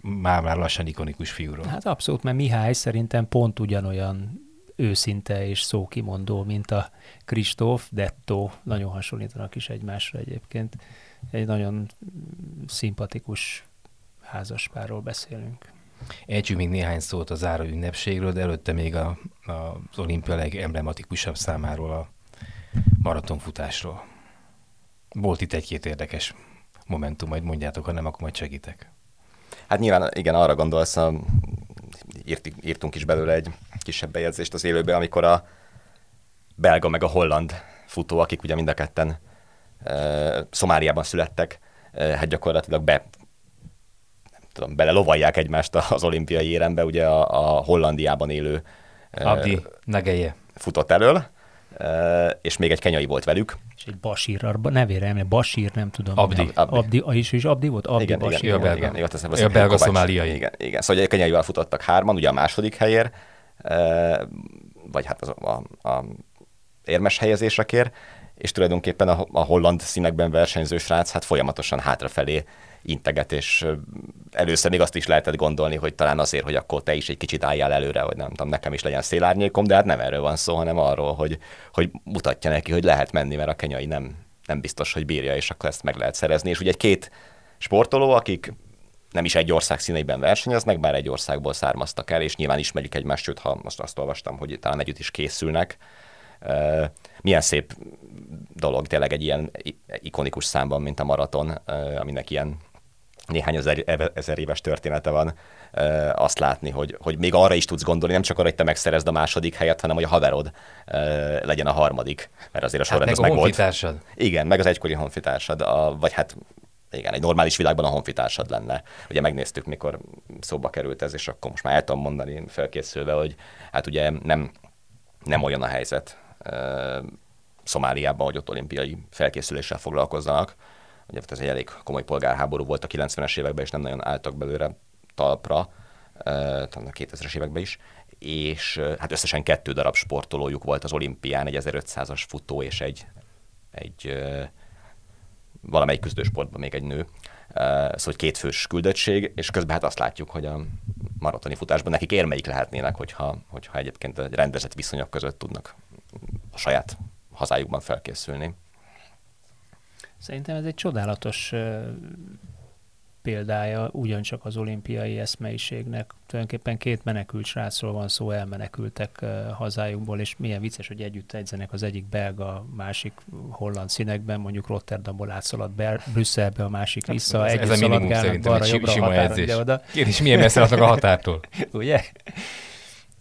már, már lassan ikonikus fiúról. Hát abszolút, mert Mihály szerintem pont ugyanolyan őszinte és szókimondó, mint a Kristóf, Detto, nagyon hasonlítanak is egymásra egyébként. Egy nagyon szimpatikus házaspárról beszélünk. Ejtsük még néhány szót a záró ünnepségről, de előtte még a, a, az olimpia legemblematikusabb számáról a maratonfutásról. Volt itt egy-két érdekes momentum, majd mondjátok, ha nem, akkor majd segítek. Hát nyilván igen, arra gondolsz, a, írt, írtunk is belőle egy kisebb bejegyzést az élőbe, amikor a belga meg a holland futó, akik ugye mind a ketten e, Szomáliában születtek, e, hát gyakorlatilag be nem tudom, bele lovalják egymást az olimpiai érembe, ugye a, a Hollandiában élő e, Abdi Nageje futott elől, és még egy kenyai volt velük. És egy Basír, nevére emlékszem, Basír, nem tudom. Abdi. Abdi. Abdi, is, is Abdi volt? Abdi igen, Basír. Igen, igen, igen, igen, igen, igen, a belga szomáliai. Igen, igen. Szóval egy kenyaival futottak hárman, ugye a második helyér, vagy hát az, a, a érmes helyezésre kér, és tulajdonképpen a, a holland színekben versenyző srác hát folyamatosan hátrafelé integet, és először még azt is lehetett gondolni, hogy talán azért, hogy akkor te is egy kicsit álljál előre, hogy nem tudom, nekem is legyen szélárnyékom, de hát nem erről van szó, hanem arról, hogy, hogy mutatja neki, hogy lehet menni, mert a kenyai nem, nem biztos, hogy bírja, és akkor ezt meg lehet szerezni. És ugye egy két sportoló, akik nem is egy ország színeiben versenyeznek, bár egy országból származtak el, és nyilván ismerik egymást, sőt, ha most azt olvastam, hogy talán együtt is készülnek. Milyen szép dolog tényleg egy ilyen ikonikus számban, mint a maraton, aminek ilyen néhány ezer, ezer éves története van, azt látni, hogy, hogy még arra is tudsz gondolni, nem csak arra, hogy te megszerezd a második helyet, hanem hogy a haverod legyen a harmadik, mert azért a sorrend hát meg a honfitársad. Igen, meg az egykori honfitársad, a, vagy hát igen, egy normális világban a honfitársad lenne. Ugye megnéztük, mikor szóba került ez, és akkor most már el tudom mondani felkészülve, hogy hát ugye nem, nem olyan a helyzet Szomáliában, hogy ott olimpiai felkészüléssel foglalkozzanak. Ugye ez egy elég komoly polgárháború volt a 90-es években, és nem nagyon álltak belőle talpra, talán a 2000-es években is, és hát összesen kettő darab sportolójuk volt az olimpián, egy 1500-as futó és egy, egy valamelyik küzdősportban még egy nő. Szóval hogy kétfős küldöttség, és közben hát azt látjuk, hogy a maratoni futásban nekik érmeik lehetnének, hogyha, hogyha egyébként egy rendezett viszonyok között tudnak a saját hazájukban felkészülni. Szerintem ez egy csodálatos példája ugyancsak az olimpiai eszmeiségnek. Tulajdonképpen két menekült srácról van szó, elmenekültek hazájukból, és milyen vicces, hogy együtt edzenek az egyik belga, másik holland színekben, mondjuk Rotterdamból átszalad Bel- Brüsszelbe, a másik hát vissza, ez, együtt ez a minimum szerintem, balra, jobbra, sima edzés. Oda. Kérdés, milyen messze a határtól? *laughs* Ugye?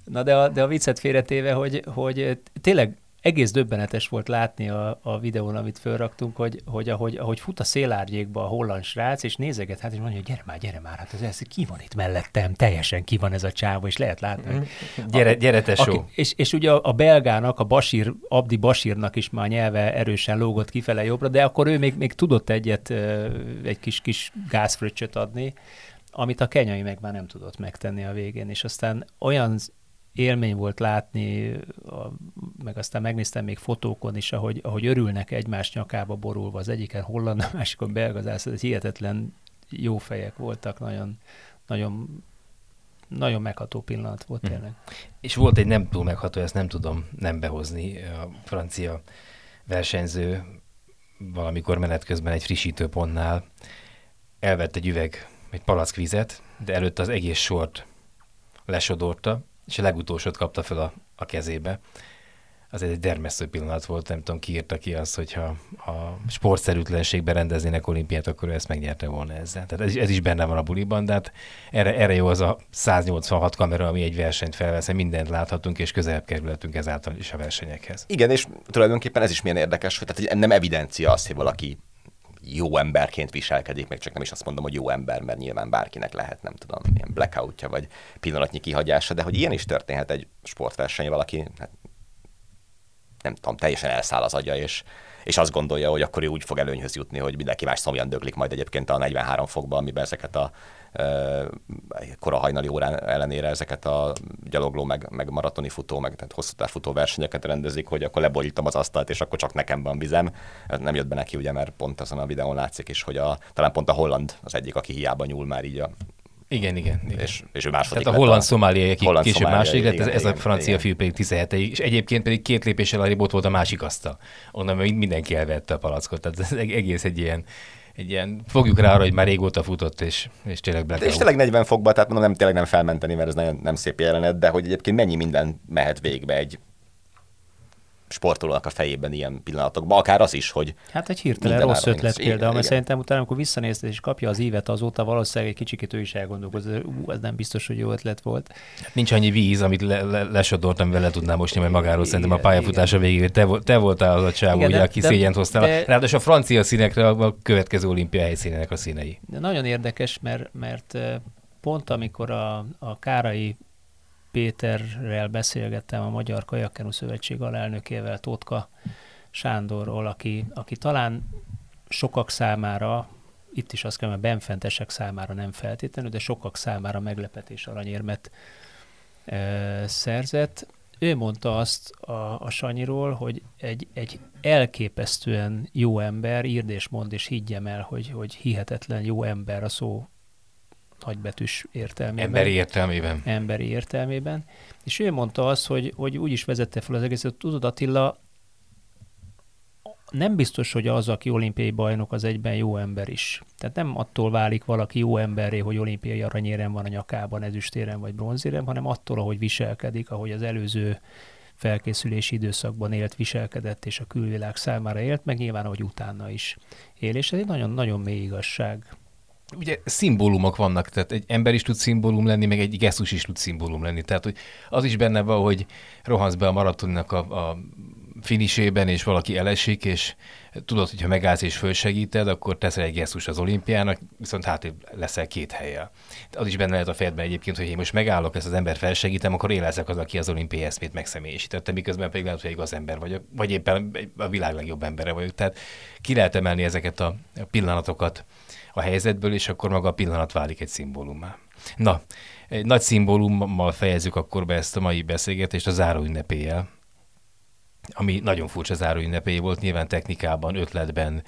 Na de a, de a viccet félretéve, hogy, hogy tényleg egész döbbenetes volt látni a, a videón, amit felraktunk, hogy, hogy ahogy, ahogy fut a szélárnyékba a holland srác, és nézeget, hát és mondja, hogy gyere már, gyere már, hát ez, ez ki van itt mellettem, teljesen ki van ez a csávó, és lehet látni. Hogy gyere, gyere tesó. Aki, és, és ugye a, a belgának, a Basír, Abdi Basírnak is már nyelve erősen lógott kifele jobbra, de akkor ő még, még tudott egyet, egy kis, kis gázfröccsöt adni, amit a kenyai meg már nem tudott megtenni a végén, és aztán olyan élmény volt látni, a, meg aztán megnéztem még fotókon is, ahogy, ahogy örülnek egymás nyakába borulva, az egyiken holland, a másikon belgazász, ez hihetetlen jó fejek voltak, nagyon, nagyon nagyon megható pillanat volt hm. tényleg. És volt egy nem túl megható, ezt nem tudom nem behozni, a francia versenyző valamikor menet közben egy frissítőpontnál elvett egy üveg, egy palack vizet, de előtte az egész sort lesodorta, és a legutolsót kapta fel a, a kezébe. Az egy dermesztő pillanat volt, nem tudom, ki írta ki azt, hogyha a sportszerűtlenségben rendeznének olimpiát, akkor ő ezt megnyerte volna ezzel. Tehát ez, ez is benne van a buliban, de hát erre, erre jó az a 186 kamera, ami egy versenyt felvesz, mindent láthatunk, és közelebb kerülhetünk ezáltal is a versenyekhez. Igen, és tulajdonképpen ez is milyen érdekes, hogy tehát nem evidencia az, hogy valaki jó emberként viselkedik, meg csak nem is azt mondom, hogy jó ember, mert nyilván bárkinek lehet, nem tudom, ilyen blackoutja, vagy pillanatnyi kihagyása, de hogy ilyen is történhet egy sportverseny, valaki hát, nem tudom, teljesen elszáll az agya, és, és azt gondolja, hogy akkor ő úgy fog előnyhöz jutni, hogy mindenki más szomjan döglik majd egyébként a 43 fokban, amiben ezeket a kora hajnali órán ellenére ezeket a gyalogló, meg, meg maratoni futó, meg tehát hosszú futó versenyeket rendezik, hogy akkor leborítom az asztalt, és akkor csak nekem van vizem. Nem jött be neki, ugye, mert pont azon a videón látszik is, hogy a, talán pont a holland az egyik, aki hiába nyúl már így a igen, igen. igen. És, és ő második Tehát a holland szomáliai, aki holland később második lett, ez, ez a francia igen. fiú pedig 17 és egyébként pedig két lépéssel arrébb volt a másik asztal. Onnan mindenki elvette a palackot, tehát ez egész egy ilyen egy ilyen, fogjuk rá arra, hogy már régóta futott, és, és tényleg blackout. És tényleg 40 fokba, tehát mondom, nem, tényleg nem felmenteni, mert ez nagyon nem szép jelenet, de hogy egyébként mennyi minden mehet végbe egy sportolónak a fejében ilyen pillanatokban, akár az is, hogy Hát egy hirtelen rossz ötlet például, mert szerintem utána, amikor visszanézted és kapja az évet azóta, valószínűleg egy kicsikét ő is elgondolkozott, ú, ez nem biztos, hogy jó ötlet volt. Nincs annyi víz, amit le, le, lesodort, amivel le tudnám mosni majd magáról, szerintem a pályafutása végéig. Te, te voltál az a csávó, ugye, aki szégyent hoztál. De, Ráadásul a francia színekre a következő olimpia helyszínének a színei. De nagyon érdekes, mert, mert pont amikor a, a Kárai Péterrel beszélgettem, a Magyar Kajakkenu Szövetség alelnökével, Tótka Sándorról, aki, aki talán sokak számára, itt is azt kell, mert benfentesek számára nem feltétlenül, de sokak számára meglepetés aranyérmet e, szerzett. Ő mondta azt a, a Sanyiról, hogy egy, egy elképesztően jó ember, írd és mond és higgyem el, hogy, hogy hihetetlen jó ember a szó nagybetűs értelmében. Emberi értelmében. Emberi értelmében. És ő mondta azt, hogy, hogy úgy is vezette fel az egészet, tudod Attila, nem biztos, hogy az, aki olimpiai bajnok, az egyben jó ember is. Tehát nem attól válik valaki jó emberré, hogy olimpiai aranyérem van a nyakában, ezüstérem vagy bronzérem, hanem attól, ahogy viselkedik, ahogy az előző felkészülési időszakban élt, viselkedett, és a külvilág számára élt, meg nyilván, ahogy utána is él. És ez egy nagyon-nagyon mély igazság ugye szimbólumok vannak, tehát egy ember is tud szimbólum lenni, meg egy gesztus is tud szimbólum lenni. Tehát, hogy az is benne van, hogy rohansz be a maratonnak a, a finisében, és valaki elesik, és tudod, hogyha megállsz és fölsegíted, akkor teszel egy gesztus az olimpiának, viszont hát leszel két helyen. Az is benne lehet a fejedben egyébként, hogy én most megállok, ezt az ember felsegítem, akkor én leszek az, aki az olimpiai eszmét megszemélyiségítette, miközben pedig lehet, hogy igaz ember vagyok, vagy éppen a világ legjobb embere vagyok. Tehát ki lehet emelni ezeket a pillanatokat a helyzetből, és akkor maga a pillanat válik egy szimbólumá. Na, egy nagy szimbólummal fejezzük akkor be ezt a mai beszélgetést a záró ünnepéjel, ami nagyon furcsa záró ünnepély volt, nyilván technikában, ötletben,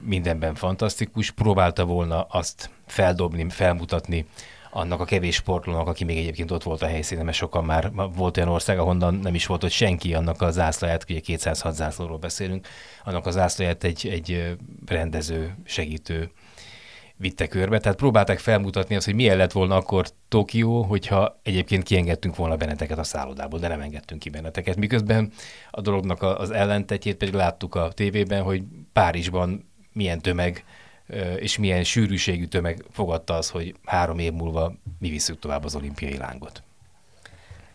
mindenben fantasztikus. Próbálta volna azt feldobni, felmutatni annak a kevés sportlónak, aki még egyébként ott volt a helyszínen, mert sokan már volt olyan ország, ahonnan nem is volt ott senki, annak a zászlaját, ugye 206 zászlóról beszélünk, annak a zászlaját egy, egy rendező, segítő vitte körbe. Tehát próbálták felmutatni azt, hogy milyen lett volna akkor Tokió, hogyha egyébként kiengedtünk volna benneteket a szállodából, de nem engedtünk ki benneteket. Miközben a dolognak az ellentetjét pedig láttuk a tévében, hogy Párizsban milyen tömeg és milyen sűrűségű tömeg fogadta az, hogy három év múlva mi visszük tovább az olimpiai lángot.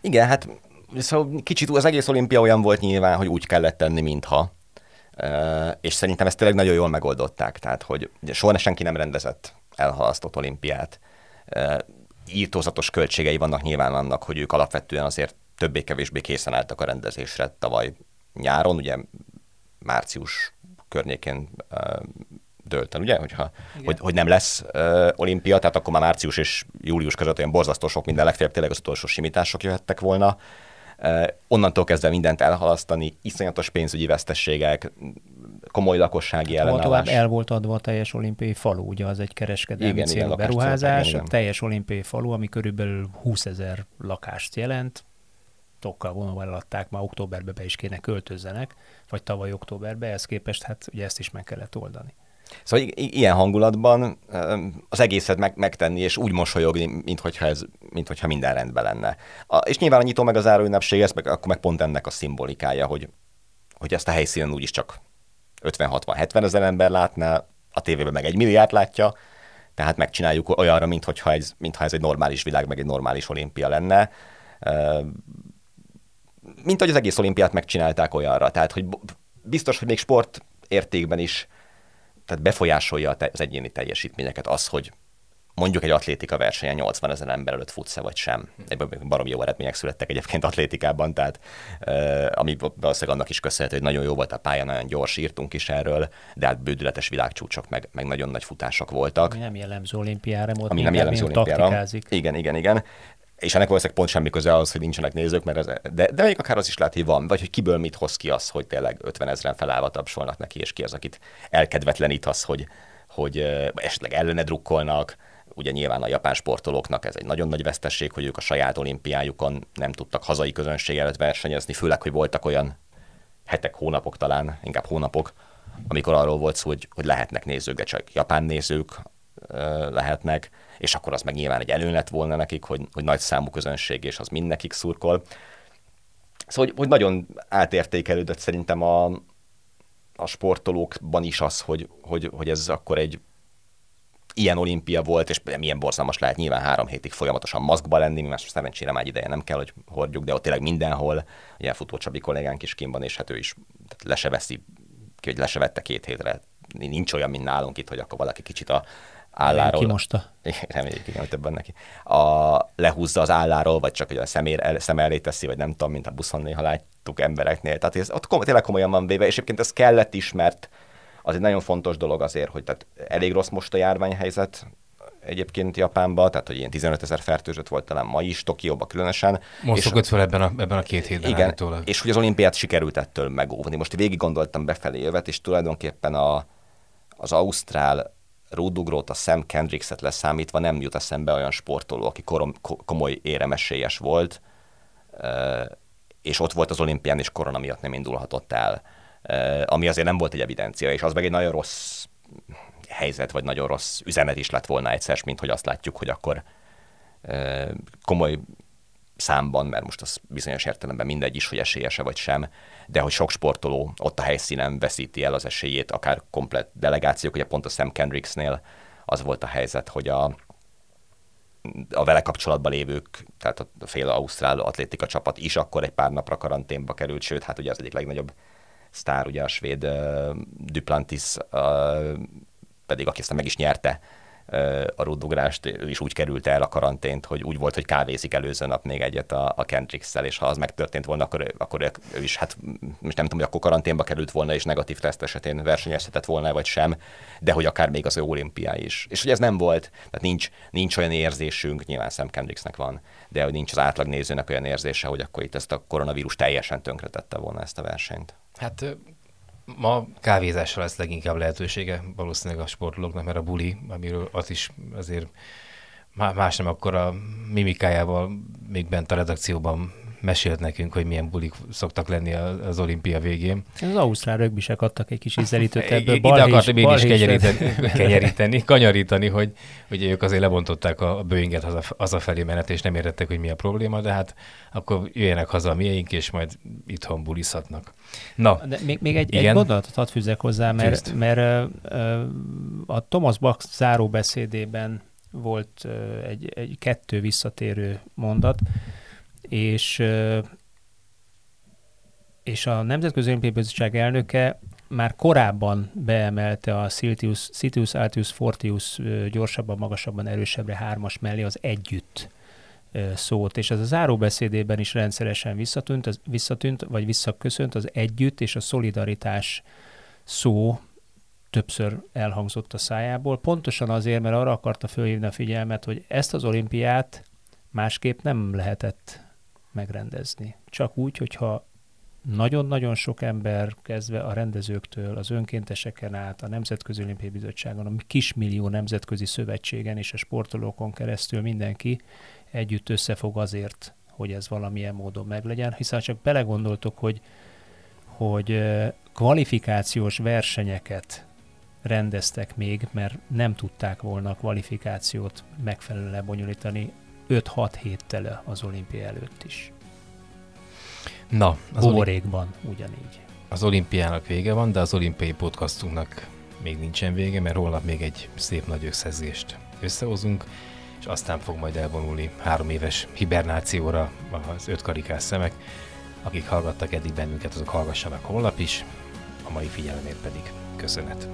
Igen, hát szóval kicsit az egész olimpia olyan volt nyilván, hogy úgy kellett tenni, mintha és szerintem ezt tényleg nagyon jól megoldották, tehát hogy soha senki nem rendezett elhalasztott olimpiát. Írtózatos költségei vannak nyilván annak, hogy ők alapvetően azért többé-kevésbé készen álltak a rendezésre tavaly nyáron, ugye március környékén dölt el, ugye, Hogyha, hogy, hogy nem lesz uh, olimpia, tehát akkor már március és július között olyan borzasztó sok minden, legfeljebb tényleg az utolsó simítások jöhettek volna. Onnantól kezdve mindent elhalasztani, iszonyatos pénzügyi vesztességek, komoly lakossági hát, ellenállás. Tovább el volt adva a teljes olimpiai falu, ugye az egy kereskedelmi igen, célú igen, beruházás, igen, igen. teljes olimpiai falu, ami körülbelül 20 ezer lakást jelent, tokkal vonóval eladták, már októberbe be is kéne költözzenek, vagy tavaly októberbe, ehhez képest hát ugye ezt is meg kellett oldani. Szóval i- ilyen hangulatban az egészet meg- megtenni, és úgy mosolyogni, mintha ez, minthogyha minden rendben lenne. A, és nyilván a nyitó meg az záróünnepség, ez meg, akkor meg pont ennek a szimbolikája, hogy, hogy ezt a helyszínen úgyis csak 50-60-70 ezer ember látná, a tévében meg egy milliárd látja, tehát megcsináljuk olyanra, mintha ez, mintha ez egy normális világ, meg egy normális olimpia lenne. Mint hogy az egész olimpiát megcsinálták olyanra. Tehát, hogy biztos, hogy még sport értékben is tehát befolyásolja az egyéni teljesítményeket az, hogy mondjuk egy atlétika versenyen 80 ezer ember előtt futsz vagy sem. Egyben barom jó eredmények születtek egyébként atlétikában, tehát ami valószínűleg annak is köszönhető, hogy nagyon jó volt a pálya, nagyon gyors írtunk is erről, de hát bődületes világcsúcsok, meg, meg nagyon nagy futások voltak. Ami nem jellemző olimpiára, volt ami nem jellemző olimpiára. Igen, igen, igen és ennek valószínűleg pont semmi köze ahhoz, hogy nincsenek nézők, mert ez, de, de még akár az is lehet, hogy van, vagy hogy kiből mit hoz ki az, hogy tényleg 50 ezeren felállva tapsolnak neki, és ki az, akit elkedvetlenítasz, hogy, hogy esetleg ellene drukkolnak, ugye nyilván a japán sportolóknak ez egy nagyon nagy vesztesség, hogy ők a saját olimpiájukon nem tudtak hazai közönség előtt versenyezni, főleg, hogy voltak olyan hetek, hónapok talán, inkább hónapok, amikor arról volt szó, hogy, hogy lehetnek nézők, de csak japán nézők lehetnek, és akkor az meg nyilván egy előny lett volna nekik, hogy, hogy nagy számú közönség, és az mind nekik szurkol. Szóval, hogy, hogy nagyon átértékelődött szerintem a, a sportolókban is az, hogy, hogy, hogy ez akkor egy ilyen olimpia volt, és milyen borzalmas lehet nyilván három hétig folyamatosan maszkba lenni, mi más szerencsére már ideje nem kell, hogy hordjuk, de ott tényleg mindenhol, ilyen futó Csabi kollégánk is kim van, és hát ő is veszi, hogy le se két hétre. Nincs olyan, mint nálunk itt, hogy akkor valaki kicsit a álláról. Kimosta. Reméljük, *laughs* igen, hogy többen neki. A, lehúzza az álláról, vagy csak hogy a szemér, el, szem elé teszi, vagy nem tudom, mint a buszon néha láttuk embereknél. Tehát ez ott kom- tényleg komolyan van véve, és egyébként ez kellett is, mert az egy nagyon fontos dolog azért, hogy tehát elég rossz most a járványhelyzet, egyébként Japánban, tehát hogy ilyen 15 ezer fertőzött volt talán ma is, Tokióban különösen. Most szokott fel ebben a, ebben a két hétben Igen, állítólag. és hogy az olimpiát sikerült ettől megóvni. Most végig gondoltam befelé jövet, és tulajdonképpen a, az Ausztrál rúdugrót, a Sam Kendrickset leszámítva nem jut eszembe olyan sportoló, aki korom, komoly éremesélyes volt, és ott volt az olimpián, és korona miatt nem indulhatott el, ami azért nem volt egy evidencia, és az meg egy nagyon rossz helyzet, vagy nagyon rossz üzenet is lett volna egyszer, mint hogy azt látjuk, hogy akkor komoly számban, mert most az bizonyos értelemben mindegy is, hogy esélyese vagy sem, de hogy sok sportoló ott a helyszínen veszíti el az esélyét, akár komplet delegációk, ugye pont a Sam Kendricksnél az volt a helyzet, hogy a a vele kapcsolatban lévők, tehát a fél ausztrál atlétika csapat is akkor egy pár napra karanténba került, sőt, hát ugye az egyik legnagyobb sztár, ugye a svéd uh, Duplantis, uh, pedig aki aztán meg is nyerte a rúdugrást, ő is úgy került el a karantént, hogy úgy volt, hogy kávézik előző nap még egyet a, a Kendricks-szel, és ha az megtörtént volna, akkor, akkor ő is, hát most nem tudom, hogy akkor karanténba került volna, és negatív teszt esetén versenyezhetett volna, vagy sem, de hogy akár még az ő olimpiá is. És hogy ez nem volt, tehát nincs, nincs olyan érzésünk, nyilván Sam Kendricksnek van, de hogy nincs az átlag nézőnek olyan érzése, hogy akkor itt ezt a koronavírus teljesen tönkretette volna ezt a versenyt. Hát Ma kávézásra lesz leginkább lehetősége valószínűleg a sportolóknak, mert a buli, amiről az is azért más nem akkor a mimikájával még bent a redakcióban mesélt nekünk, hogy milyen bulik szoktak lenni az olimpia végén. Az ausztrál rögbisek adtak egy kis ízelítőt *laughs* ebből. Ide akartam én is kenyeríteni, *laughs* kenyeríteni, kanyarítani, hogy hogy ők azért lebontották a Boeinget haza, hazafelé menet, és nem értettek, hogy mi a probléma, de hát akkor jöjjenek haza a miénk, és majd itthon bulizhatnak. Na, de még, még egy, igen? egy gondolatot hadd fűzek hozzá, mert, mert a Thomas Bach záró beszédében volt egy, egy kettő visszatérő mondat, és és a Nemzetközi Olimpiai Bizottság elnöke már korábban beemelte a Siltius, Siltius Altius Fortius gyorsabban, magasabban, erősebbre hármas mellé az együtt szót, és ez a záróbeszédében is rendszeresen visszatűnt, az, visszatűnt, vagy visszaköszönt az együtt és a szolidaritás szó többször elhangzott a szájából, pontosan azért, mert arra akarta fölhívni a figyelmet, hogy ezt az olimpiát másképp nem lehetett megrendezni. Csak úgy, hogyha nagyon-nagyon sok ember, kezdve a rendezőktől, az önkénteseken át, a Nemzetközi Olimpiai Bizottságon, a kismillió nemzetközi szövetségen és a sportolókon keresztül mindenki együtt összefog azért, hogy ez valamilyen módon meglegyen, hiszen csak belegondoltok, hogy, hogy kvalifikációs versenyeket rendeztek még, mert nem tudták volna a kvalifikációt megfelelően lebonyolítani 5-6 héttel az olimpia előtt is. Na, az Órékban ugyanígy. Az olimpiának vége van, de az olimpiai podcastunknak még nincsen vége, mert holnap még egy szép nagy összezést összehozunk, és aztán fog majd elvonulni három éves hibernációra az öt karikás szemek. Akik hallgattak eddig bennünket, azok hallgassanak holnap is, a mai figyelemért pedig köszönet.